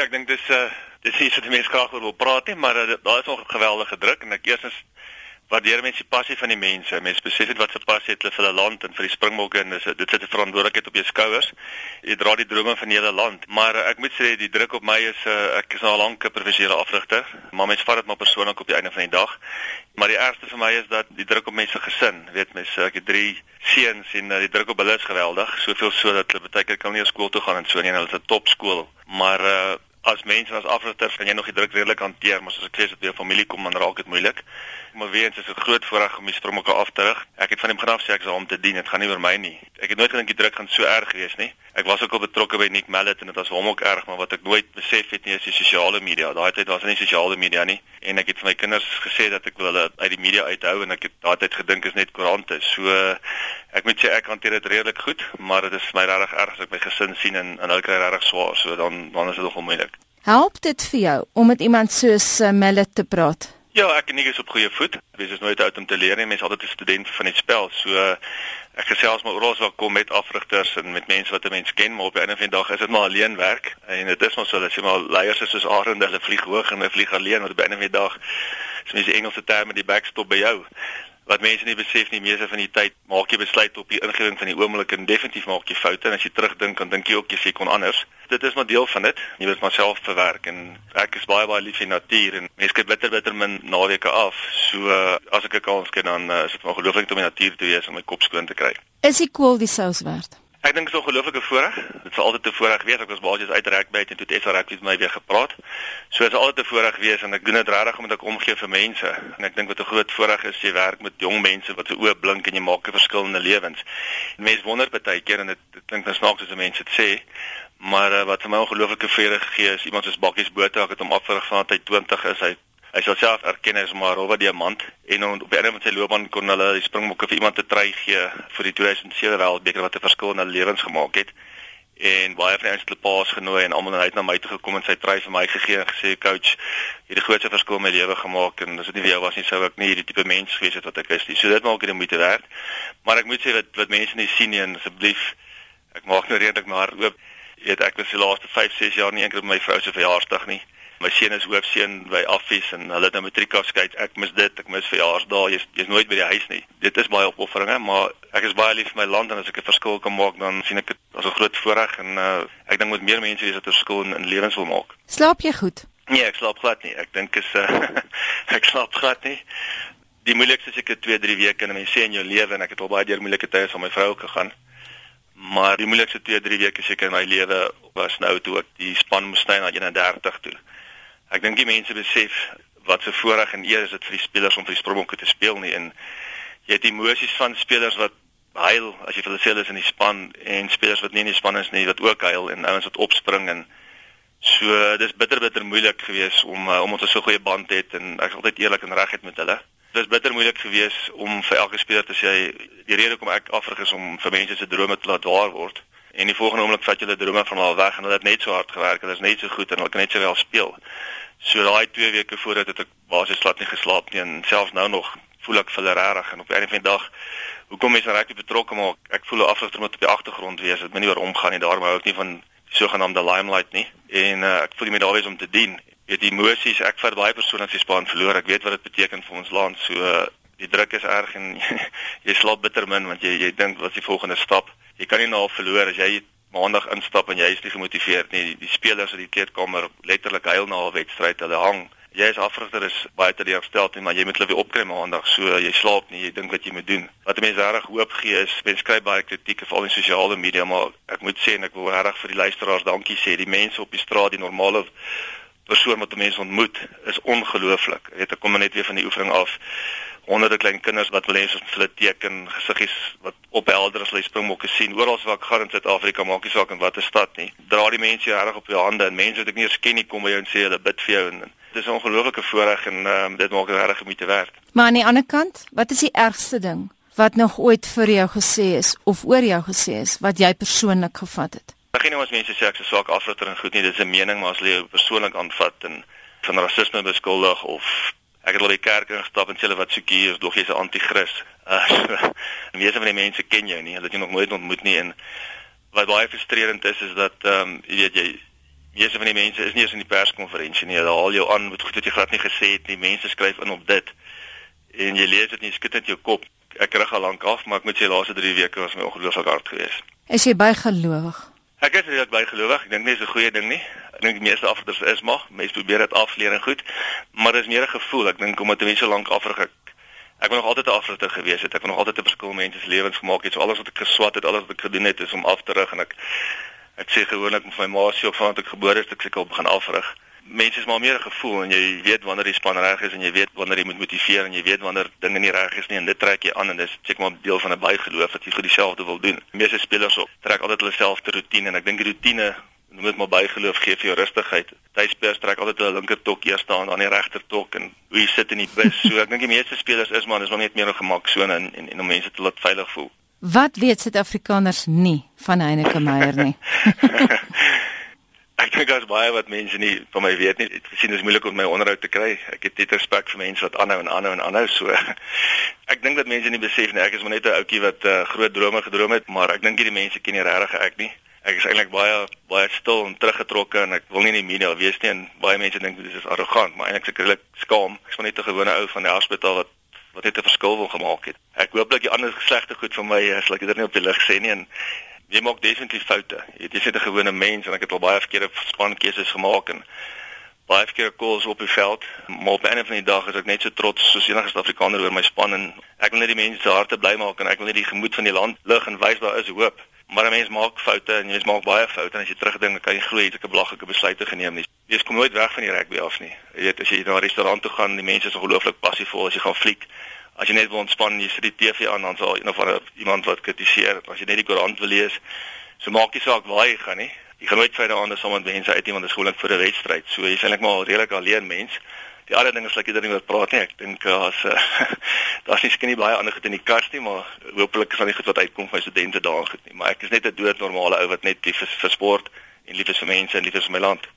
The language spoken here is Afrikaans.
Ek dink dis 'n uh, dis iets wat mense graag oor wil praat nie, maar uh, daar is nog geweldige druk en ek eersins waardeer mense die passie van die mense. Mense besef dit wat se passie het hulle vir hulle land en vir die Springbokke en dis dit sit 'n verantwoordelikheid op jou skouers. Jy dra die drome van die hele land. Maar uh, ek moet sê die druk op my is uh, ek is nou al lank 'n professionele afrigter, maar mense vat dit maar persoonlik op die einde van die dag. Maar die ergste vir my is dat die druk op mense gesin, weet mense, ek het 3 seuns en uh, die druk op hulle is geweldig, soveel so dat hulle baie keer kan nie skool toe gaan en so nie en hulle is 'n topskool. Maar uh, as mense as afrigters kan jy nog die druk redelik hanteer, maar as ek sê dit by jou familie kom dan raak dit moeilik. Maar weens is 'n groot voorreg om die sprongbokke af te rig. Ek het van die begin af sê ek is om te dien, dit gaan nie oor my nie. Ek het nooit gedink die druk gaan so erg wees nie. Ek was ook al betrokke by Nick Mallet en dit was hom ook erg, maar wat ek nooit besef het nie is die sosiale media. Daai tyd was er nie sosiale media nie en ek het vir my kinders gesê dat ek wil hulle uit die media uithou en ek het daai tyd gedink is net koerante. So ek moet sê ek hanteer dit redelik goed, maar dit is vir my regtig erg as ek my gesin sien en en hulle kry regtig swaar, so dan dan is dit nogal moeilik. Help dit vir jou om met iemand soos uh, Mallet te praat? Ja, ek en Nick is op goeie voet. Wees is nooit oud om te leer nie. Mense altyd 'n student van die spel. So ek gesels maar oral waar kom met afrigters en met mense wat 'n mens ken, maar op 'n einde van die dag is dit maar alleen werk. En dit is maar so dat jy maar leiers is soos arende, hulle vlieg hoog en hulle vlieg alleen, maar op 'n einde van die dag is mense Engelse terme die backstop by jou wat mense nie besef nie meeste van die tyd maak jy besluit op die ingewing van die oomblik en definitief maak jy foute. En as jy terugdink dan dink jy ook jy sê kon anders. Dit is maar deel van dit. Jy moet maar self verwerk en ek is baie baie lief vir natuur en mense kyk bitter bitter min naweke af. So uh, as ek 'n kans kry dan uh, is dit ongelooflik om in die natuur te wees om my kop skoon te kry. Is die kool die sous werd Ek dink dit is 'n ongelooflike voorreg. Dit sal altyd 'n voorreg wees. Ek was basies uit rugby en toe het SA rugby met my weer gepraat. So dit is altyd 'n voorreg wees en ek doen dit regtig omdat ek omgee vir mense. En ek dink wat 'n groot voorreg is jy werk met jong mense wat se oë blink en jy maak 'n verskil in hulle lewens. Mense wonder baie keer en dit klink nou snaaks as mense dit sê, maar uh, wat vir my ongelooflike voorreg gee is iemand soos Bakkies Botha, ek het hom afgerig van hy 20 is. Hy Hy sal self erken as maar rowwe diamant en op die einde van sy loopbaan kon hulle die springbokke vir iemand te try gee vir die 2007 wêreldbeker wat 'n verskil in hulle lewens gemaak het. En baie van hulle het paas genooi en almal het na my toe gekom en sy try vir my gegee en gesê coach, jy het die grootste verskil in my lewe gemaak en as dit nie vir jou was nie sou ek nie hierdie tipe mens gewees het wat ek is nie. So dit maak dit moeite werd. Maar ek moet sê wat wat mense nie sien nie en asseblief ek maak nou redelik maar oop. Jy weet ek was die laaste 5, 6 jaar nie eendag by my vrou se verjaarsdag nie my seun is hoofseun by Affies en hulle het nou matriek afskeid. Ek mis dit. Ek mis verjaarsdae. Jy's jy's nooit by die huis nie. Dit is baie opofferinge, maar ek is baie lief vir my land en as ek 'n verskil kan maak, dan sien ek dit as 'n groot voorreg en uh, ek dink moet meer mense wees wat 'n verskil in, in lewens wil maak. Slaap jy goed? Nee, ek slaap glad nie. Ek dink is uh, ek slaap glad nie. Die moeilikste seker 2, 3 weke en mense sê in jou lewe en ek het al baie deur moeilike tye saam met my vrou gegaan. Maar die moeilikste 2, 3 weke seker in my lewe was nou toe ek die span moes sny na 31 toe. Ek dink die mense besef wat se voorreg en eer is dit vir die spelers om vir die Springbokke te speel nie en jy het emosies van spelers wat huil as jy vir hulle sê hulle is in die span en spelers wat nie in die span is nie wat ook huil en ouens wat opspring en so dis bitter bitter moeilik geweest om uh, om ons so 'n goeie band het en ek is altyd eerlik en regheid met hulle. Dit is bitter moeilik geweest om vir elke speler te sê die rede hoekom ek afrig is om vir mense se drome te laat waar word. En die volgende oomblik vat jy hulle drome van al weg en hulle het net so hard gewerk, hulle is net so goed en hulle kan net so wel speel. So daai 2 weke voordat het ek basies glad nie geslaap nie en selfs nou nog voel ek vir regtig en op 'n einde van die dag hoekom mense regtig betrokke maak. Ek voel afgester moet op die agtergrond wees. Dit moet nie oor omgaan nie. Daarom hou ek nie van die sogenaamde limelight nie. En uh, ek voel nie meer daar wees om te dien. Weet die emosies, ek vat baie persone as die span verloor. Ek weet wat dit beteken vir ons land. So uh, die druk is erg en jy slaap bitter min want jy jy dink wat is die volgende stap? Jy kan nie nou verloor as jy maandag instap en jy is nie gemotiveerd nie. Die, die spelers in die kleedkamer letterlik huil na 'n wedstryd. Hulle hang. Jy as afrigter is baie te deursteld nie, maar jy moet hulle weer opkry maandag. So jy slaap nie, jy dink wat jy moet doen. Wat mense regtig hoop gee is, mense kry baie kritiek veral in sosiale media, maar ek moet sê en ek wil regtig vir die luisteraars dankie sê. Die mense op die straat, die normale persoon wat mense ontmoet, is ongelooflik. Jy weet, ek kom net weer van die oefening af honderde klein kinders wat wil hê ons hulle teken gesiggies wat ophelder as hulle springbokke sien. Oral waar ek gaan in Suid-Afrika maak nie saak in watter stad nie. Dra die mense jou reg op jou hande en mense wat ek nie eens ken nie kom by jou en sê hulle bid vir jou en dit is 'n ongelooflike voorreg en um, dit maak dit regtig moeite werd. Maar aan die ander kant wat is die ergste ding wat nog ooit vir jou gesê is of oor jou gesê is wat jy persoonlik gevat het? Ek geen ons mense sê ek is swak afritter en goed nie dis 'n mening maar as hulle jou persoonlik aanvat en van rasisme beskuldig of Ek het al die kerk ingestap en sê hulle wat soek hier, dog jy's 'n anti-kris. Uh, meeste van die mense ken jou nie, hulle het jou nog nooit ontmoet nie en wat baie frustrerend is is dat ehm um, jy weet jy Meeste van die mense is nie eens in die perskonferensie nie. Hulle haal jou aan met goed wat jy glad nie gesê het nie. Mense skryf in op dit. En jy lees dit nie skud dit jou kop. Ek rig al lank af, maar ek moet sê die laaste 3 weke was my ongelooflik hard geweest. Is jy bygelowig? Ek is redelik bygelowig. Ek dink nie dis 'n goeie ding nie. Ek dink die meeste afrigters is mag. Mense probeer dit afleer en goed, maar dis meer 'n gevoel. Ek dink omdat mense so lank afrig ek ek was nog altyd 'n afrigter gewees het. Ek het nog altyd 'n verskil mense se lewens gemaak het. So alles wat ek geswat het, alles wat ek gedoen het is om af te rig en ek ek sê gewoonlik met my ma se op van wat ek gebore het, ek seker op begin afrig mense is maar meer 'n gevoel en jy weet wanneer die span reg is en jy weet wanneer jy moet motiveer en jy weet wanneer dinge nie reg is nie en dit trek jy aan en dis seker maar deel van 'n bygeloof dat jy goed dieselfde wil doen. Die meeste spelers op trek altyd hulle selfde roetine en ek dink die roetine noem dit maar bygeloof gee vir jou rustigheid. Tuisspelers trek altyd hulle linker tok eers staan dan die regter tok en hoe jy sit in die bus. So ek dink die meeste spelers is maar dis maar net meer 'n gemaksone en, en en om mense te laat veilig voel. Wat weet Suid-Afrikaners nie van Heineke Meyer nie? Ek dink daar's baie wat mense nie van my weet nie. Ek het gesien dit is moeilik om my onderhoud te kry. Ek het net respek vir mense wat aanhou en aanhou en aanhou so. Ek dink dat mense nie besef nie. Ek is maar net 'n ouetjie wat uh, groot drome gedroom het, maar ek dink hierdie mense ken nie regtig ek nie. Ek is eintlik baie baie stil en teruggetrokke en ek wil nie in die media wees nie en baie mense dink dit is arrogant, maar eintlik ek is ek skaam. Ek's maar net 'n gewone ou van die hospitaal wat wat net 'n verskil wil gemaak het. Ek hoop dat die ander geslegte goed vir my is, laat ek dit nie op die lig sê nie en jy maak definitief foute. Jy is net 'n gewone mens en ek het al baie verkeerde spankeuses gemaak en baie verkeerde calls op die veld. Maar op 'n van die dag is ek net so trots soos enige Suid-Afrikaner oor my span en ek wil net die mense se harte bly maak en ek wil net die gemoed van die land lig en wys daar is hoop. Maar 'n mens maak foute en jy maak baie foute en as jy terugdink, kan jy glo jy het 'n belangrike besluite geneem nie. Jy kom nooit weg van die rugby af nie. Jy weet as jy na 'n restaurant toe gaan, die mense is ongelooflik passievol as jy gaan fliek as jy net wil ontspan jy sit die TV aan dan sal een of ander iemand wat kritiseer as jy net die koerant wil lees so maak jy saak waar jy gaan nie. Jy gaan nooit verder aan as sommer mense uit iemand is gewoonlik vir 'n wedstryd so jy is eintlik maar redelik alleen mens. Die ander ding is dat jy daar nie oor praat nie. Ek dink as uh, daar's nie skien nie baie ander goed in die kas nie maar hopelik is daar nie goed wat uitkom van studente daar goed nie. Maar ek is net 'n doodnormale ou wat net lief is vir sport en lief is vir mense en lief is vir my land